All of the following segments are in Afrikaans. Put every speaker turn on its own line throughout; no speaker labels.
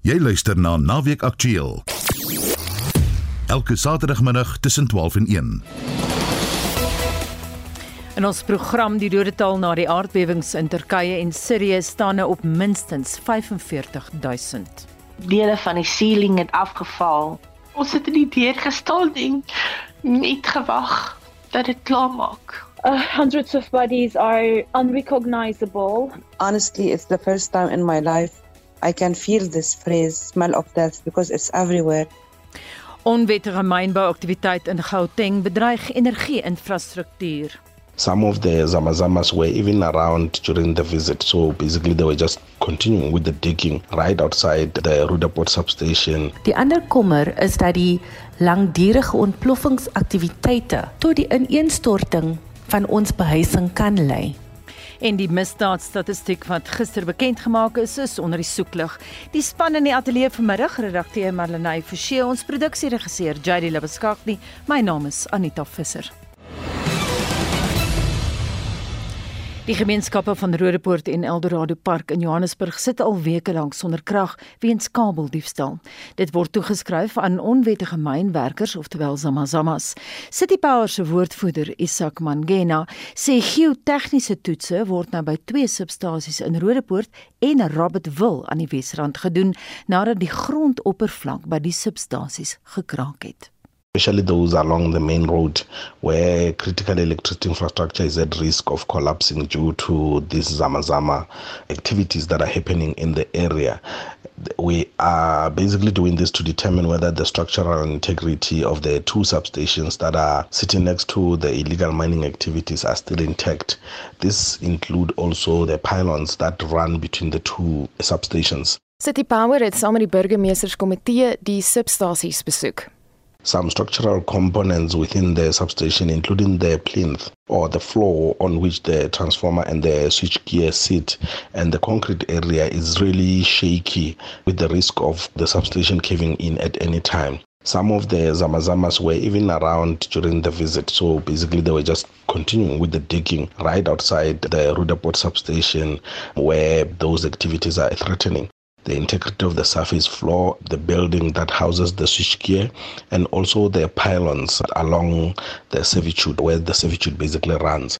Jy luister na Naweek Aktueel. Elke Saterdagmiddag tussen 12 en 1.
In ons program die dodetal na die aardbewings in Turkye en Sirië staan nou op minstens 45000.
Dele van die ceiling het afgeval. Ons het in die deur gestaan en net gewag dat dit klaar maak.
Uh, hundreds of bodies are unrecognizable.
Honestly, it's the first time in my life I can feel this phrase smell of death because it's everywhere.
Onwettige mynbouaktiwiteit in Gauteng bedreig energie-infrastruktuur.
Some of the Zamazamas were even around during the visit, so basically they were just continuing with the digging right outside the Rudaport substation.
Die ander kommer is dat die langdurige ontploffingsaktiwiteite tot die ineenstorting van ons behuising kan lei.
En die misdaadstatistiek wat gister bekend gemaak is, is onder die soeklig. Die span in die ateljee vanmiddag, redakteur Marlenae Forsie, ons produksieregisseur JD Lebeskakni. My naam is Anita Visser. Die gemeenskappe van Rodepoort en Eldorado Park in Johannesburg sit al weke lank sonder krag weens kabeldiefstal. Dit word toegeskryf aan onwettige mynwerkers, oftewel Zamazamas. City Power se woordvoerder, Isak Mangena, sê geotegniese toetse word nou by twee substasies in Rodepoort en Robertville aan die Wesrand gedoen nadat die grondoppervlak by die substasies gekraak het
especially those along the main road where critical electricity infrastructure is at risk of collapsing due to these Zamazama activities that are happening in the area. We are basically doing this to determine whether the structural integrity of the two substations that are sitting next to the illegal mining activities are still intact. This include also the pylons that run between the two substations.
City Power het saam met die burgemeesterskomitee die substasies besoek.
Some structural components within the substation, including the plinth or the floor on which the transformer and the switch gear sit. And the concrete area is really shaky with the risk of the substation caving in at any time. Some of the Zamazamas were even around during the visit, so basically they were just continuing with the digging right outside the Rudaport substation where those activities are threatening the integrity of the surface floor, the building that houses the switchgear, and also the pylons along the servitude where the servitude basically runs.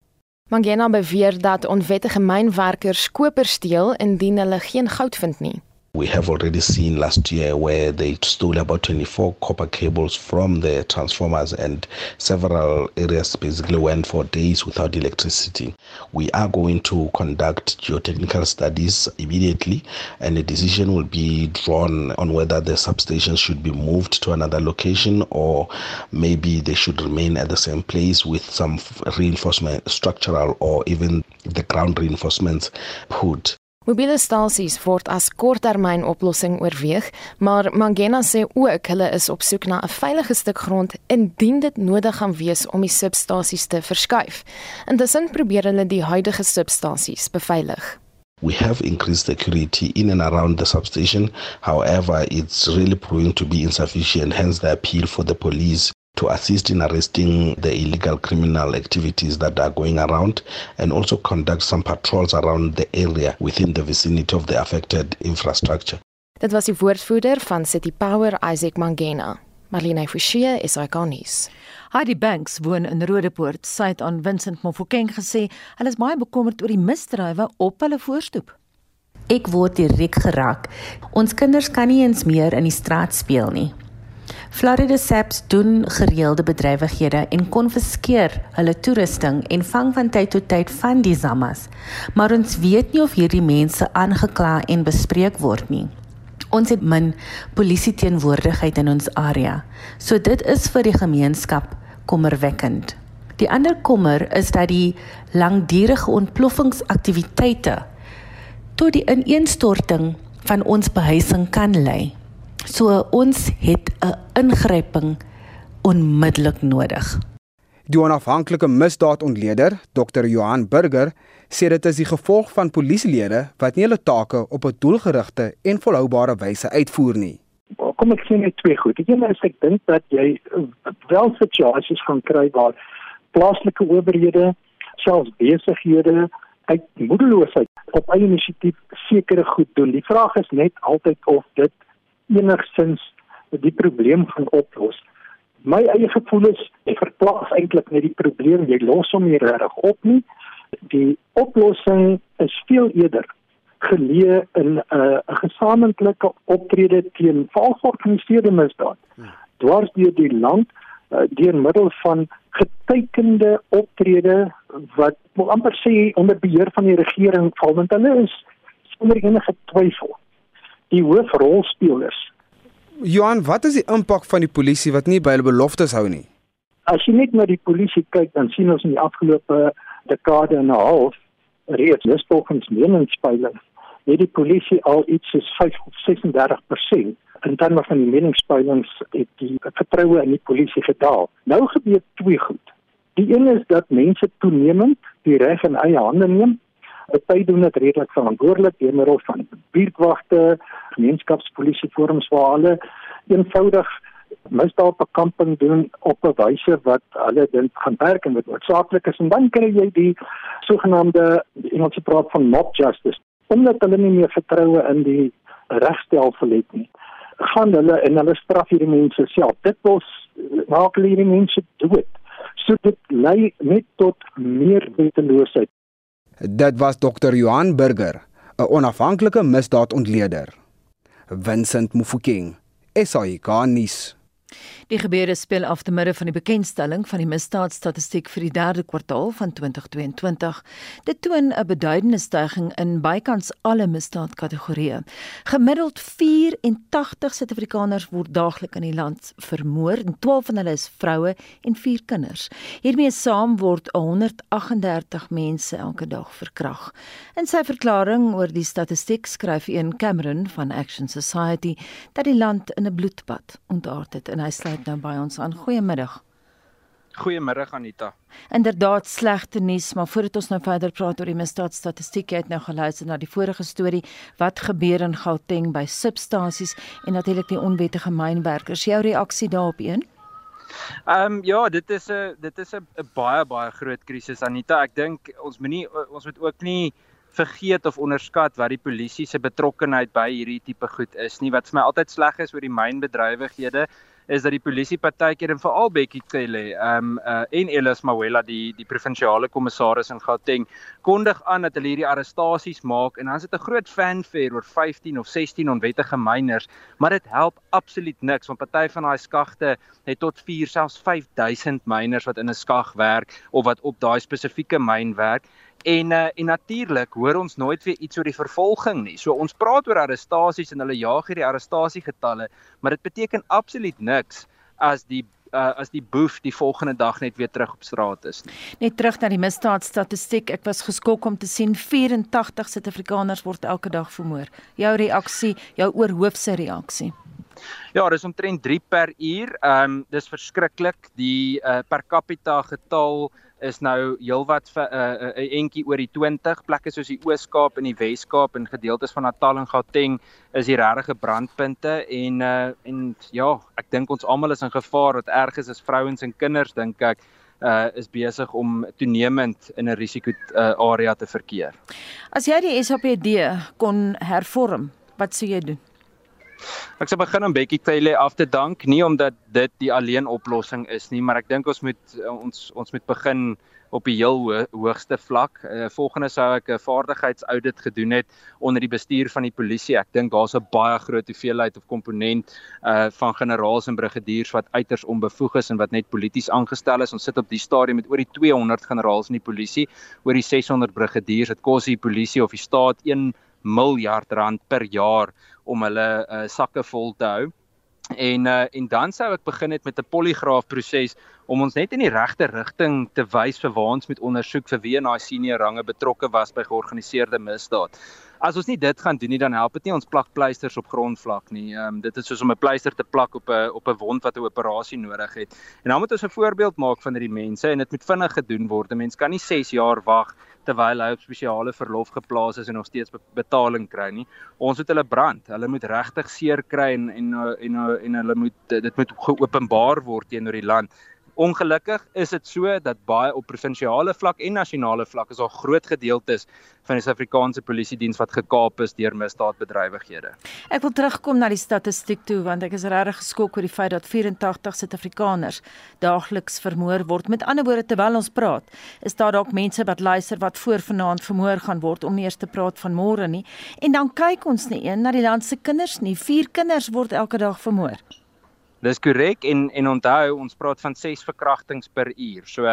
Mangena beweer dat onwettige mynwerkers koper steel indien hulle geen goud vind nie.
We have already seen last year where they stole about 24 copper cables from the transformers, and several areas basically went for days without electricity. We are going to conduct geotechnical studies immediately, and a decision will be drawn on whether the substation should be moved to another location or maybe they should remain at the same place with some reinforcement, structural or even the ground reinforcements put.
Mobiele stasies word as korttermynoplossing oorweeg, maar Mangena sê ook hulle is op soek na 'n veilige stuk grond indien dit nodig gaan wees om die substasies te verskuif. Intussen probeer hulle die huidige substasies beveilig.
We have increased security in and around the substation. However, it's really proving to be insufficient, hence the appeal for the police to assist in arresting the illegal criminal activities that are going around and also conduct some patrols around the area within the vicinity of the affected infrastructure.
Dit was die woordvoerder van City Power Isaac Mangena. Marlene Forsie is ikonies.
Heidi Banks woon in Rodepoort. Sy het aan Vincent Mofokeng gesê hulle is baie bekommerd oor die misdrywe op hulle voorstoep.
Ek word direk geraak. Ons kinders kan nie eens meer in die straat speel nie. Florida SAPS doen gereelde bedrywighede en konfiskeer hulle toerusting en vang van tyd tot tyd van die zammas. Maar ons weet nie of hierdie mense aangekla en bespreek word nie. Ons het min polisie teenwoordigheid in ons area. So dit is vir die gemeenskap kommerwekkend. Die ander kommer is dat die langdurige ontploffingsaktiwiteite tot die ineenstorting van ons behuising kan lei. So ons het 'n ingryping onmiddellik nodig.
Die onafhanklike misdaadontleder, Dr. Johan Burger, sê dit is die gevolg van polisielede wat nie hulle take op 'n doelgerigte en volhoubare wyse uitvoer nie.
Kom ek sê net twee goed. Die een is ek dink dat jy wel situasies gaan kry waar plaaslike owerhede, selfs besighede uit moedeloosheid op eie inisiatief sekere goed doen. Die vraag is net altyd of dit
enigsins die probleem gaan oplos. My eie gevoel is jy verplaas eintlik net die probleem, jy los hom nie reg op nie. Die oplossing is veel eerder geleë in 'n uh, gesamentlike optrede teen valsorganiseerde misdaad. Dwars deur die land uh, deur middel van getekende optrede wat amper sê onder beheer van die regering val want hulle is sonder enige twyfel die hoofrolspelers.
Johan, wat is die impak van die polisie wat nie by hulle beloftes hou nie?
As jy net na die polisie kyk, dan sien ons in die afgelope dekade en 'n half reeds dis volgens meningspeiling het die polisie al iets soos 5 of 36% in terme van die meningspeilings het die vertroue in die polisie gedaal. Nou gebeur twee goed. Die een is dat mense toenemend die reg in eie hande neem Party doen dit redelik verantwoordelik deur middel van buurtwagte, gemeenskapspolisieforums waar hulle eenvoudig misdaadbekamping doen op 'n wyse wat hulle dink gaan werk en wat noodsaaklik is. En dan kry jy die sogenaamde Engelse praat van mob justice. Omdat hulle nie meer vertroue in die regstelsel het nie gaan hulle en hulle straf hierdie mense self. Dit was maak hierdie mense dood. So dit lei net tot meer weteloosheid
Dit was Dr. Johan Burger, 'n onafhanklike misdaadontleder. Vincent Mufokeng, SAK nuus.
Die gebeure speel af te midde van die bekendstelling van die misdaadstatistiek vir die 3de kwartaal van 2022. Dit toon 'n beduidende stygings in bykans alle misdaadkategorieë. Gemiddeld 84 Suid-Afrikaners word daagliks in die land vermoor en 12 van hulle is vroue en 4 kinders. Hiermee saam word 138 mense elke dag verkrag. In sy verklaring oor die statistiek skryf een Cameron van Action Society dat die land in 'n bloedbad ontaard het en hy sluit nou by ons aan. Goeiemiddag.
Goeiemôre Anita.
Inderdaad slegte nuus, maar voordat ons nou verder praat oor die misdaadstatistiek, het nou geluister na die vorige storie wat gebeur in Gauteng by substasies en natuurlik die onwettige mynwerkers. Jou reaksie daarop een?
Ehm um, ja, dit is 'n dit is 'n baie baie groot krisis Anita. Ek dink ons moenie ons moet ook nie vergeet of onderskat wat die polisie se betrokkeheid by hierdie tipe goed is nie. Wat vir my altyd sleg is oor die mynbedrywighede is dat die polisie partykeer en veral Bekkie Cele um uh, en Elis Mawela die die provinsiale kommissaris in Gauteng kondig aan dat hulle hierdie arrestasies maak en dan is dit 'n groot fanfare oor 15 of 16 onwettige miners maar dit help absoluut niks want party van daai skagte het tot 4 selfs 5000 miners wat in 'n skag werk of wat op daai spesifieke myn werk En uh, en natuurlik hoor ons nooit weer iets oor die vervolging nie. So ons praat oor arrestasies en hulle jaag hierdie arrestasiegetalle, maar dit beteken absoluut niks as die uh, as die boef die volgende dag net weer terug op straat is nie.
Net terug na die misdaadstatistiek. Ek was geskok om te sien 84 Suid-Afrikaners word elke dag vermoor. Jou reaksie, jou oorhoofse reaksie.
Ja, dis omtrent 3 per uur. Ehm um, dis verskriklik. Die uh, per capita getal is nou heelwat 'n uh, uh, uh, entjie oor die 20 plekke soos die Oos-Kaap en die Wes-Kaap en gedeeltes van Natal en Gauteng is die regte brandpunte en uh, en ja, ek dink ons almal is in gevaar wat erg is as vrouens en kinders dink ek uh is besig om toenemend in 'n risiko uh, area te verkeer.
As jy die SAPD kon hervorm, wat sou jy doen?
Ek sal begin om Bekkie Cele af te dank, nie omdat dit die alleen oplossing is nie, maar ek dink ons moet ons ons moet begin op die heel ho hoogste vlak. Uh, volgende sou ek 'n vaardigheidsaudit gedoen het onder die bestuur van die polisie. Ek dink daar's 'n baie groot hoeveelheid of komponent uh van generaals en brigadiers wat uiters onbevoeg is en wat net polities aangestel is. Ons sit op die stadium met oor die 200 generaals in die polisie, oor die 600 brigadiers. Dit kos die polisie of die staat 1 miljard rand per jaar om hulle uh, sakke vol te hou. En uh, en dan sou ek begin het met 'n poligraaf proses om ons net in die regte rigting te wys vir waar ons moet ondersoek vir wie in daai senior range betrokke was by georganiseerde misdaad. As ons nie dit gaan doen nie, dan help dit nie ons plak pleisters op grondvlak nie. Ehm um, dit is soos om 'n pleister te plak op 'n op 'n wond wat 'n operasie nodig het. En dan moet ons 'n voorbeeld maak van hierdie mense en dit moet vinnig gedoen word. 'n Mens kan nie 6 jaar wag terwyl hy op spesiale verlof geplaas is en nog steeds betaling kry nie. Ons moet hulle brand. Hulle moet regtig seer kry en en en en, en hulle moet dit moet geopenbaar word teenoor die land Ongelukkig is dit so dat baie op provinsiale vlak en nasionale vlak is daar groot gedeeltes van die Suid-Afrikaanse Polisie diens wat gekaap is deur misdaadbedrywighede.
Ek wil terugkom na die statistiek toe want ek is regtig geskok oor die feit dat 84 Suid-Afrikaners daagliks vermoor word. Met ander woorde terwyl ons praat, is daar dalk mense wat luister wat voor vanaand vermoor gaan word om eers te praat van môre nie. En dan kyk ons nie een na die land se kinders nie. Vier kinders word elke dag vermoor.
Dis korrek en en onthou ons praat van 6 verkrachtings per uur. So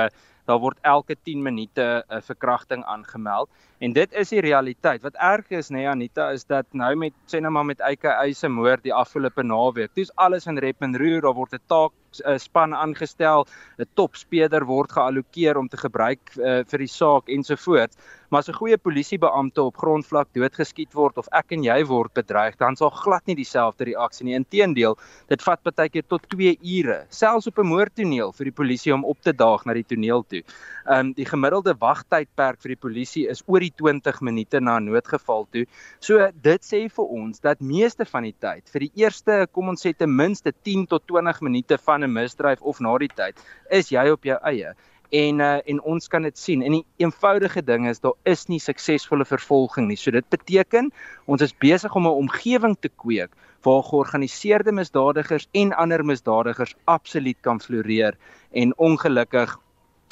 daar word elke 10 minute 'n verkrachting aangemeld en dit is die realiteit. Wat erg is nê nee, Anita is dat nou met sê nou maar met Eike Eise moord die afgelope naweek. Dis alles in rep en roer, daar word 'n taak span aangestel, 'n topspeler word geallokeer om te gebruik uh, vir die saak ensovoorts. Maar as 'n goeie polisiebeampte op grondvlak doodgeskiet word of ek en jy word bedreig, dan sal glad nie dieselfde reaksie nie. Inteendeel, dit vat baie keer tot 2 ure, selfs op 'n moordtoneel vir die polisie om op te daag na die toneel toe. Ehm um, die gemiddelde wagtydperk vir die polisie is oor die 20 minute na 'n noodgeval toe. So dit sê vir ons dat meeste van die tyd vir die eerste, kom ons sê ten minste 10 tot 20 minute van 'n misdryf of na die tyd, is jy op jou eie en uh, en ons kan dit sien. En die eenvoudige ding is daar is nie suksesvolle vervolging nie. So dit beteken ons is besig om 'n omgewing te kweek waar georganiseerde misdadigers en ander misdadigers absoluut kan floreer en ongelukkig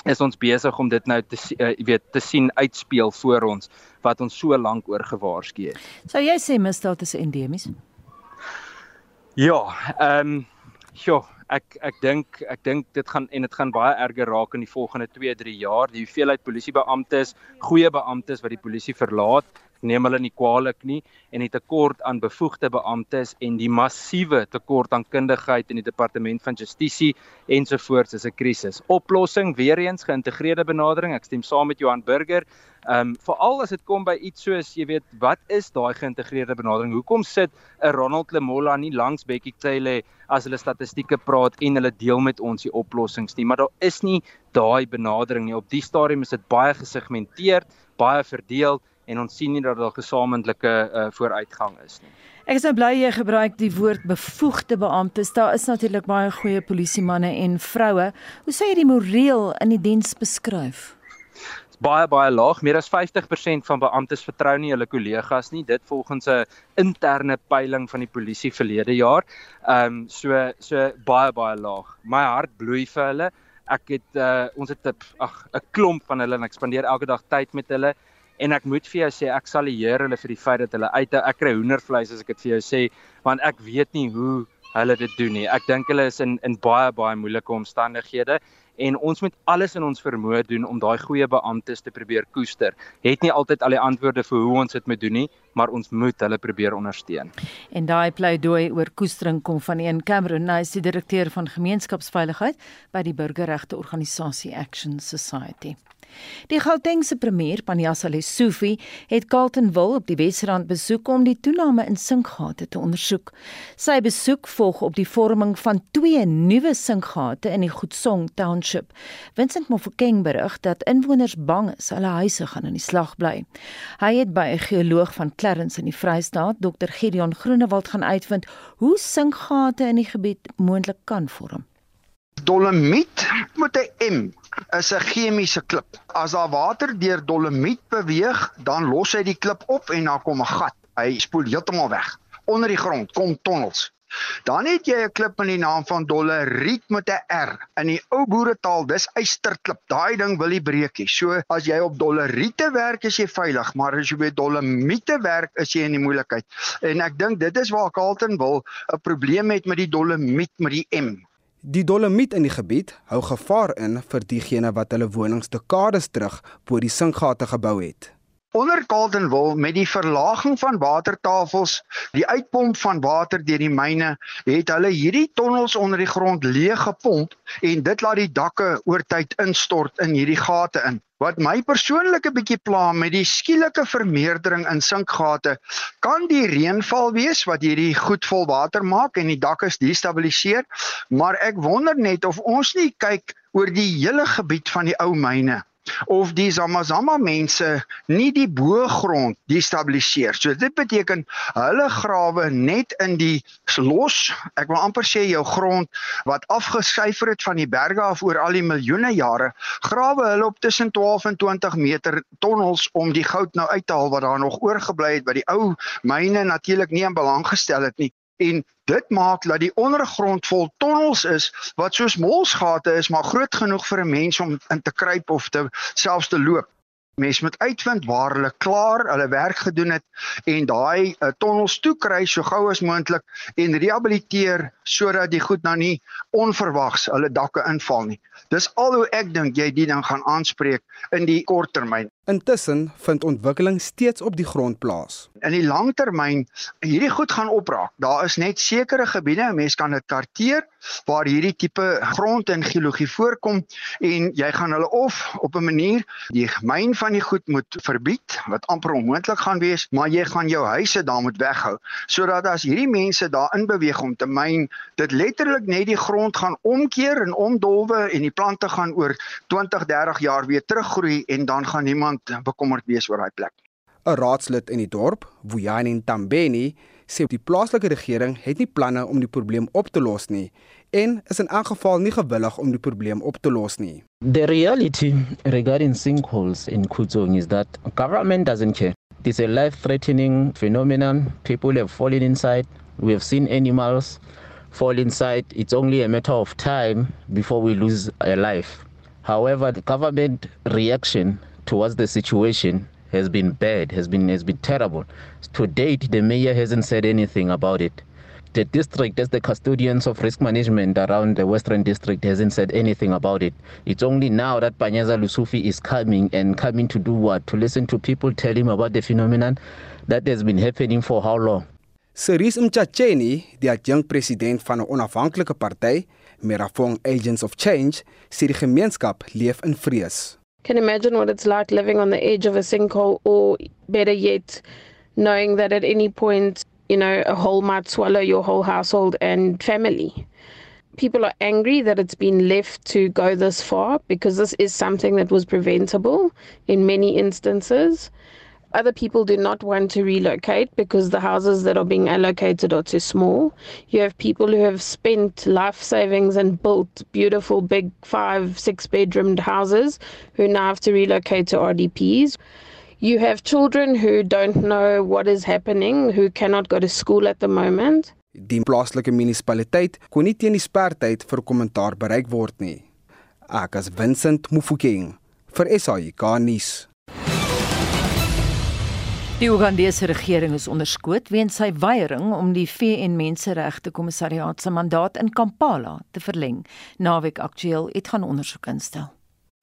is ons besig om dit nou te uh, weet te sien uitspeel voor ons wat ons so lank oor gewaarsku het.
Sou jy sê misdaad is endemies?
Ja, ehm um, ja, ek ek dink ek dink dit gaan en dit gaan baie erger raak in die volgende 2-3 jaar. Die hoeveelheid polisiebeamptes, goeie beamptes wat die polisie verlaat, neem hulle nie kwaliek nie en die tekort aan bevoegde beamptes en die massiewe tekort aan kundigheid in die departement van justisie ensovoorts is 'n krisis. Oplossing weer eens geïntegreerde benadering. Ek stem saam met Johan Burger. Ehm um, veral as dit kom by iets soos jy weet wat is daai geïntegreerde benadering? Hoekom sit 'n Ronald Lemola nie langs Bekkie Cele as hulle statistieke praat en hulle deel met ons die oplossings nie? Maar daar is nie daai benadering nie. Op die stadium is dit baie gesegmenteer, baie verdeel en ons sien nie dat daar gesamentlike uh, vooruitgang is nie.
Ek is nou bly jy gebruik die woord bevoegde beamptes. Daar is natuurlik baie goeie polisiemanne en vroue. Hoe sê jy die moreel in die diens beskryf?
baie baie laag. Meer as 50% van beamptes vertrou nie hulle kollegas nie. Dit volgens 'n interne peiling van die polisie verlede jaar. Ehm um, so so baie baie laag. My hart bloei vir hulle. Ek het uh, ons het 'n ag 'n klomp van hulle en ek spandeer elke dag tyd met hulle en ek moet vir jou sê ek sal eer hulle vir die feit dat hulle uit ek kry hoendervleis as ek dit vir jou sê want ek weet nie hoe hulle dit doen nie. Ek dink hulle is in in baie baie moeilike omstandighede en ons moet alles in ons vermoë doen om daai goeie beamptes te probeer koester. Het nie altyd al die antwoorde vir hoe ons dit moet doen nie, maar ons moet hulle probeer ondersteun.
En daai pleidooi oor koestering kom van een Cameron, hy is die direkteur van gemeenskapsveiligheid by die burgerregte organisasie Action Society. Die Gautengse premier, Panjasa Lesufi, het Carltonville op die Wesrand besoek om die toename in sinkgate te ondersoek. Sy besoek volg op die vorming van twee nuwe sinkgate in die Goedsong Township. Vincent Mofokeng berig dat inwoners bang is hulle huise gaan in die slag bly. Hy het by 'n geoloog van Clarence in die Vrystaat, Dr. Gideon Groenewald gaan uitvind hoe sinkgate in die gebied moontlik kan vorm.
Dolomiet met 'n M is 'n chemiese klip. As daar water deur dolomiet beweeg, dan los hy die klip op en dan kom 'n gat. Hy spoel heeltemal weg. Onder die grond kom tonnels. Dan het jy 'n klip met die naam van doleriet met 'n R. In die ou boeretaal, dis eysterklip. Daai ding wil nie breek nie. So as jy op doleriete werk, is jy veilig, maar as jy by dolomiete werk, is jy in die moeilikheid. En ek dink dit is waar Carlton wil 'n probleem het met die dolomiet met die M.
Die dolomiet in die gebied hou gevaar in vir diegene wat hulle wonings dekades terug bo die sinkgate gebou het.
Onder Caldenwil met die verlaging van watertafels, die uitpomp van water deur die myne, het hulle hierdie tonnels onder die grond leeg gepomp en dit laat die dakke oor tyd instort in hierdie gate in. Wat my persoonlik 'n bietjie pla met die skielike vermeerdering in sinkgate, kan die reënval wees wat hierdie goed vol water maak en die dak is destabiliseer, maar ek wonder net of ons nie kyk oor die hele gebied van die ou myne of die Zamazama mense nie die boergrond destabiliseer. So dit beteken hulle grawe net in die los, ek wil amper sê jou grond wat afgeskyfer het van die berge af oor al die miljoene jare, grawe hulle op tussen 12 en 20 meter tonnels om die goud nou uit te haal wat daar nog oorgebly het wat die ou myne natuurlik nie in belang gestel het nie en dit maak dat die ondergrond vol tonnels is wat soos molsgate is maar groot genoeg vir 'n mens om in te kruip of te selfs te loop. Mens moet uitvind waar hulle klaar hulle werk gedoen het en daai uh, tonnels toe kry so gou as moontlik en rehabiliteer sodat die goed nou nie onverwags hulle dakke inval nie. Dis al hoe ek dink jy die ding gaan aanspreek in die kort termyn.
Intussen vind ontwikkeling steeds op die grond plaas.
In die langtermyn hierdie goed gaan opraak. Daar is net sekere gebiede, mense kan dit karteer waar hierdie tipe grond en geologie voorkom en jy gaan hulle of op 'n manier die myn van die goed moet verbied wat amper onmoontlik gaan wees, maar jy gaan jou huise daar moet weghou sodat as hierdie mense daar in beweeg om te myn, dit letterlik net die grond gaan omkeer en omdolwe en die plante gaan oor 20, 30 jaar weer teruggroei en dan gaan niemand niemand bekommerd wees oor daai plek.
'n Raadslid in die dorp, Vuyani Tambeni, sê die plaaslike regering het nie planne om die probleem op te los nie en is in elk geval nie gewillig om die probleem op te los nie.
The reality regarding sinkholes in Kudzong is that government doesn't care. It's a life-threatening phenomenon. People have fallen inside. We have seen animals fall inside. It's only a matter of time before we lose a life. However, the government reaction towards the situation has been bad, has been has been terrible. To date, the mayor hasn't said anything about it. The district, as the custodians of risk management around the Western District, hasn't said anything about it. It's only now that Panyaza Lusufi is coming and coming to do what? To listen to people tell him about the phenomenon that has been happening for how long?
Cerise Mchacheni, die adjunct president van 'n onafhanklike party, Merafong Agents of Change, sê die gemeenskap leef in vrees.
Can imagine what it's like living on the edge of a sinkhole, or better yet, knowing that at any point, you know, a hole might swallow your whole household and family. People are angry that it's been left to go this far because this is something that was preventable in many instances. Other people do not want to relocate because the houses that are being allocated are too small. You have people who have spent life savings and built beautiful, big five, six bedroomed houses who now have to relocate to RDPs. You have children who don't know what is happening, who cannot go to school at the moment.
Die plaaslike munisipaliteit kon nie teen die spertyd vir kommentaar bereik word nie. Ek as Vincent Mufokeng vir SAK nuus.
Die Ugandese regering is onderskoot weens sy weiering om die VN Menseregte Kommissariaat se mandaat in Kampala te verleng. Naweek aktueel het gaan ondersoek instel.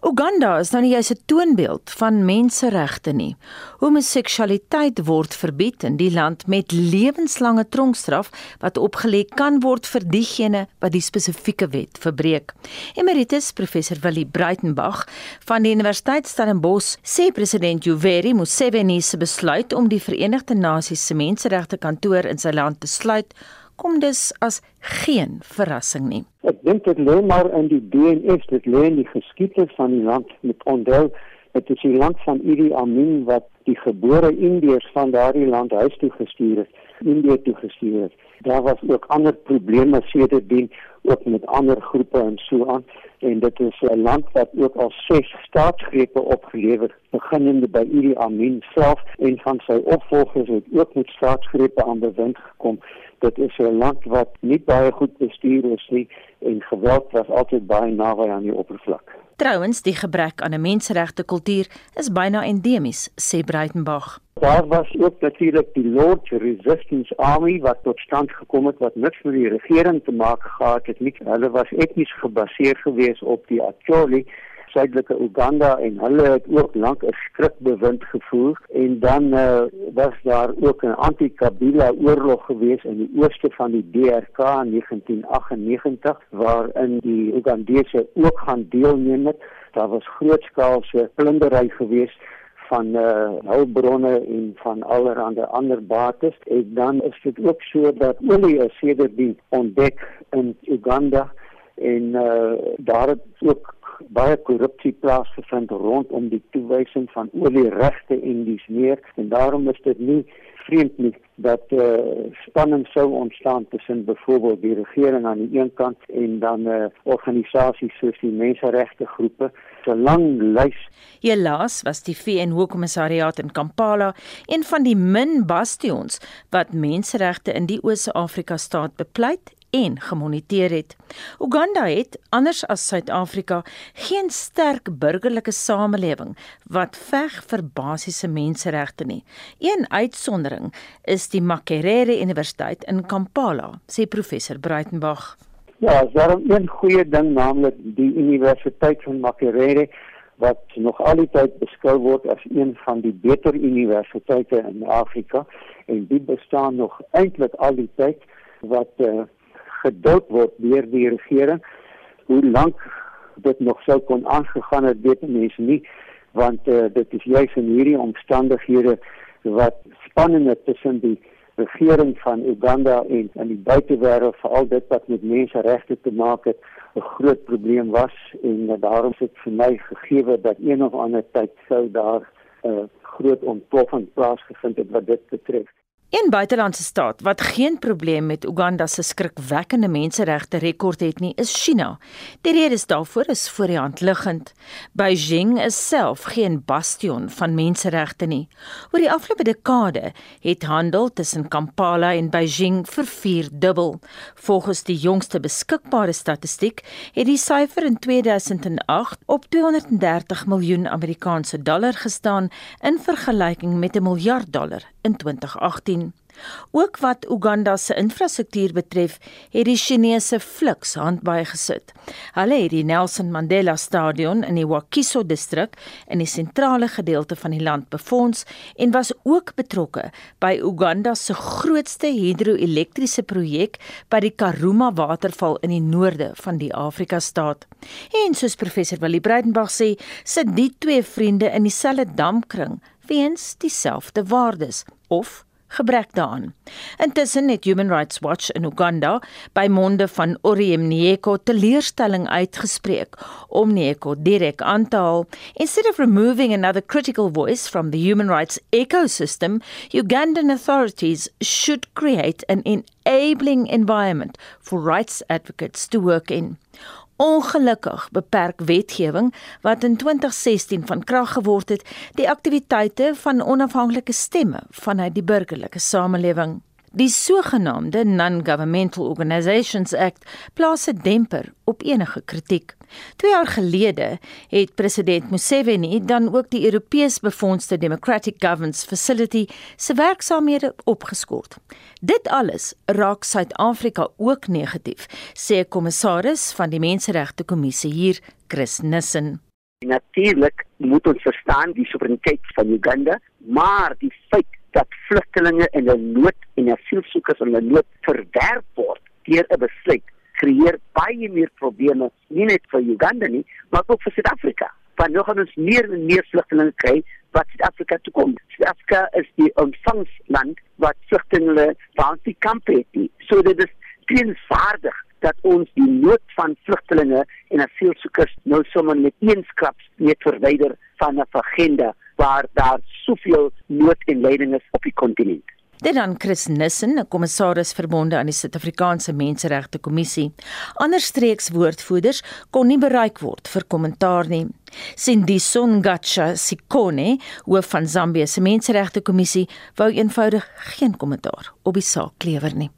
Uganda is nou nie juis 'n toonbeeld van menseregte nie. Homoseksualiteit word verbied in die land met lewenslange tronkstraf wat opgelê kan word vir diegene wat die spesifieke wet verbreek. Emeritus professor Willie Breitenberg van die Universiteit Stellenbosch sê president Yoweri Museveni se besluit om die Verenigde Nasies se menseregte kantoor in sy land te sluit kom dus as geen verrassing nie.
Ek dink dit lê maar in die DNS, dit lê in die geskiedenis van die land met onthou dit is die land van Idi Amin wat die gebore Indiërs van daardie land huis toe gestuur het, Indië toe gestuur het. Daar was ook ander probleme sedertdien ook met ander groepe en so aan en dit is 'n land wat ook al ses staatsgrepe opgelewer beginnende by Idi Amin self en van sy opvolgers het ook met staatsgrepe aan bewind gekom dit is 'n land wat nie baie goed bestuur is nie en geweld was altyd baie naby aan die oppervlak.
Trouwens, die gebrek aan 'n menseregte kultuur is byna endemies, sê Breitenberg.
Daar was ook natuurlik die Lord Resistance Army wat tot stand gekom het wat niks met die regering te maak gehad het nie. Hulle was etnies gebaseer geweest op die Acholi suidelike Uganda en hulle het ook lank 'n skrikbewind gevoer en dan uh, was daar ook 'n anti-Kabila oorlog gewees in die ooste van die DRK in 1998 waarin die Ugandese ook gaan deelneem het. Daar was grootskaalse plundering gewees van uh hulpbronne en van allerlei ander bates. En dan is dit ook so dat olie is sedert die ontdek in Uganda en uh daar het ook baie korrupsie plaasgevind rondom die toewysing van olieregte en dies meer. En daarom is dit nie vreemd nie dat uh, spanning sou ontstaan tussen byvoorbeeld die regering aan die een kant en dan uh, organisasie soos die menseregte groepe 'n lang lys.
Helaas was die VN-hoogkommissariaat in Kampala een van die min bastions wat menseregte in die Oos-Afrika staat bepleit en gemoniteer het. Uganda het anders as Suid-Afrika geen sterk burgerlike samelewing wat veg vir basiese menseregte nie. Een uitsondering is die Makerere Universiteit in Kampala, sê professor Breitenberg.
Ja, is een goeie ding naamlik die Universiteit van Makerere wat nog altyd beskou word as een van die beter universiteite in Afrika en dit bestaan nog eintlik al die tyd wat uh, geduld word deur die regering. Hoe lank dit nog sou kon aangegaan het, weet mense nie, want uh, dit is juis in hierdie omstandighede wat spanninge tussen die regering van Uganda en in die buitewêreld veral dit wat met menseregte te maak het 'n groot probleem was en daarom het vir my gegee dat een of ander tyd sou daar 'n uh, groot ontploffing plaasgevind het wat dit betref.
Een buitelandse staat wat geen probleem met Uganda se skrikwekkende menseregte rekord het nie, is China. Die rede daarvoor is voor die hand liggend. Beijing is self geen bastion van menseregte nie. Oor die afgelope dekade het handel tussen Kampala en Beijing vervierdubbel. Volgens die jongste beskikbare statistiek het die syfer in 2008 op 230 miljoen Amerikaanse dollar gestaan in vergelyking met 'n miljard dollar in 2018. Ook wat Uganda se infrastruktuur betref, het die Chinese fliks hand baie gesit. Hulle het die Nelson Mandela Stadion in die Wakiso distrik in die sentrale gedeelte van die land befonds en was ook betrokke by Uganda se grootste hidroelektriese projek by die Karuma waterval in die noorde van die Afrika staat. En soos professor Willie Breitenberg sê, sit die twee vriende in dieselfde damkring weens dieselfde waardes of gebrek daaraan. Intussen het Human Rights Watch in Uganda by monde van Oriem Nieko teleurstelling uitgespreek om Nieko direk aan te haal. Instead of removing another critical voice from the human rights ecosystem, Ugandan authorities should create an enabling environment for rights advocates to work in. Ongelukkig beperk wetgewing wat in 2016 van krag geword het, die aktiwiteite van onafhanklike stemme vanuit die burgerlike samelewing. Die sogenaamde Non-Governmental Organisations Act plaas 'n demper op enige kritiek. 2 jaar gelede het president Museveni dan ook die Europees befondste Democratic Governance Facility se werksaamhede opgeskort. Dit alles raak Suid-Afrika ook negatief, sê kommissaris van die Menseregte Kommissie hier, Chris Nissen.
Natuurlik moet ons verstaan die soewereiniteit van Uganda, maar die feit dat vlugtelinge in 'n nood en asielsoekers in 'n nood verwerp word deur 'n besluit creëer baie meer probleme nie net vir Uganda nie, maar ook vir Suid-Afrika. Want nog ons meer en meer vlugtelinge kry wat Suid-Afrika toe kom. Suid-Afrika is die ontvangsland wat vlugtelinge van die kamp het. So dit is teensvaardig dat ons die nood van vlugtelinge en asielsoekers nou sommer met een skrap net verwyder van 'n agenda waar daar soveel nood en lyding is op die kontinent.
Dit dan Chris Nissen, 'n kommissaris verbonde aan die Suid-Afrikaanse Menseregte Kommissie. Ander streekswoordvoerders kon nie bereik word vir kommentaar nie. Sindiso Ngatsha Sikone, hoof van Zambië se Menseregte Kommissie, wou eenvoudig geen kommentaar op die saak lewer nie.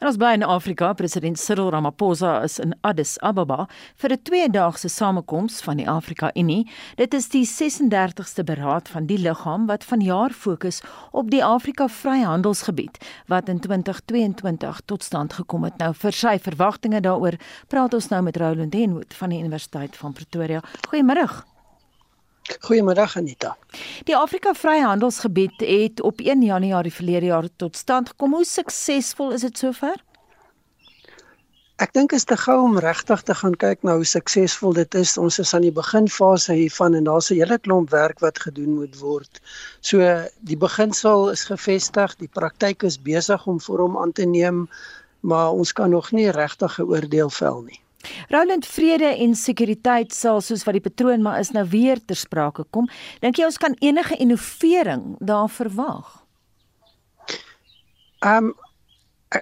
En ons bly in Afrika, president Cyril Ramaphosa is in Addis Ababa vir 'n twee-daagse samekoms van die Afrika Unie. Dit is die 36ste beraad van die liggaam wat vanjaar fokus op die Afrika Vryhandelsgebied wat in 2022 tot stand gekom het. Nou vir sy verwagtinge daaroor praat ons nou met Roland Henwood van die Universiteit van Pretoria. Goeiemôre.
Goeiemôre Anita.
Die Afrika Vryhandelsgebied het op 1 Januarie verlede jaar tot stand gekom. Hoe suksesvol is dit sover?
Ek dink is te gou om regtig te gaan kyk na hoe suksesvol dit is. Ons is aan die beginfase hiervan en daar's 'n hele klomp werk wat gedoen moet word. So die beginsel is gevestig, die praktyk is besig om vorm aan te neem, maar ons kan nog nie regtig 'n oordeel vel nie.
Roland vrede en sekuriteit sal soos wat die patroon maar is nou weer ter sprake kom. Dink jy ons kan enige innovering daar verwag?
Ehm um,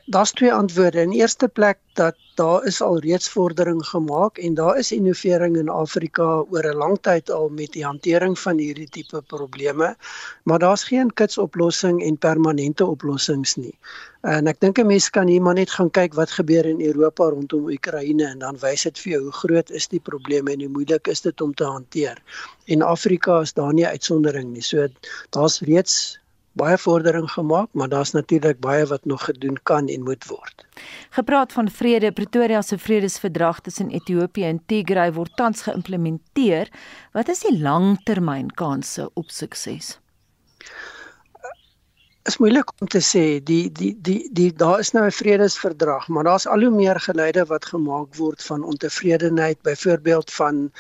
daar's twee antwoorde. In eerste plek dat daar is al reeds vordering gemaak en daar is innovering in Afrika oor 'n lang tyd al met die hantering van hierdie tipe probleme, maar daar's geen kitsoplossing en permanente oplossings nie. En ek dink 'n mens kan hier maar net gaan kyk wat gebeur in Europa rondom Oekraïne en dan wys dit vir jou hoe groot is die probleme en hoe moeilik is dit om te hanteer. En Afrika is daar nie uitsondering nie. So daar's reeds baie vordering gemaak, maar daar's natuurlik baie wat nog gedoen kan en moet word.
Gepraat van vrede, Pretoria se vredesverdrag tussen Ethiopië en Tigray word tans geïmplementeer. Wat is die langtermynkanse op sukses?
Is moeilik om te sê die die die die daar is nou 'n vredesverdrag maar daar's al hoe meer geluide wat gemaak word van ontevredenheid byvoorbeeld van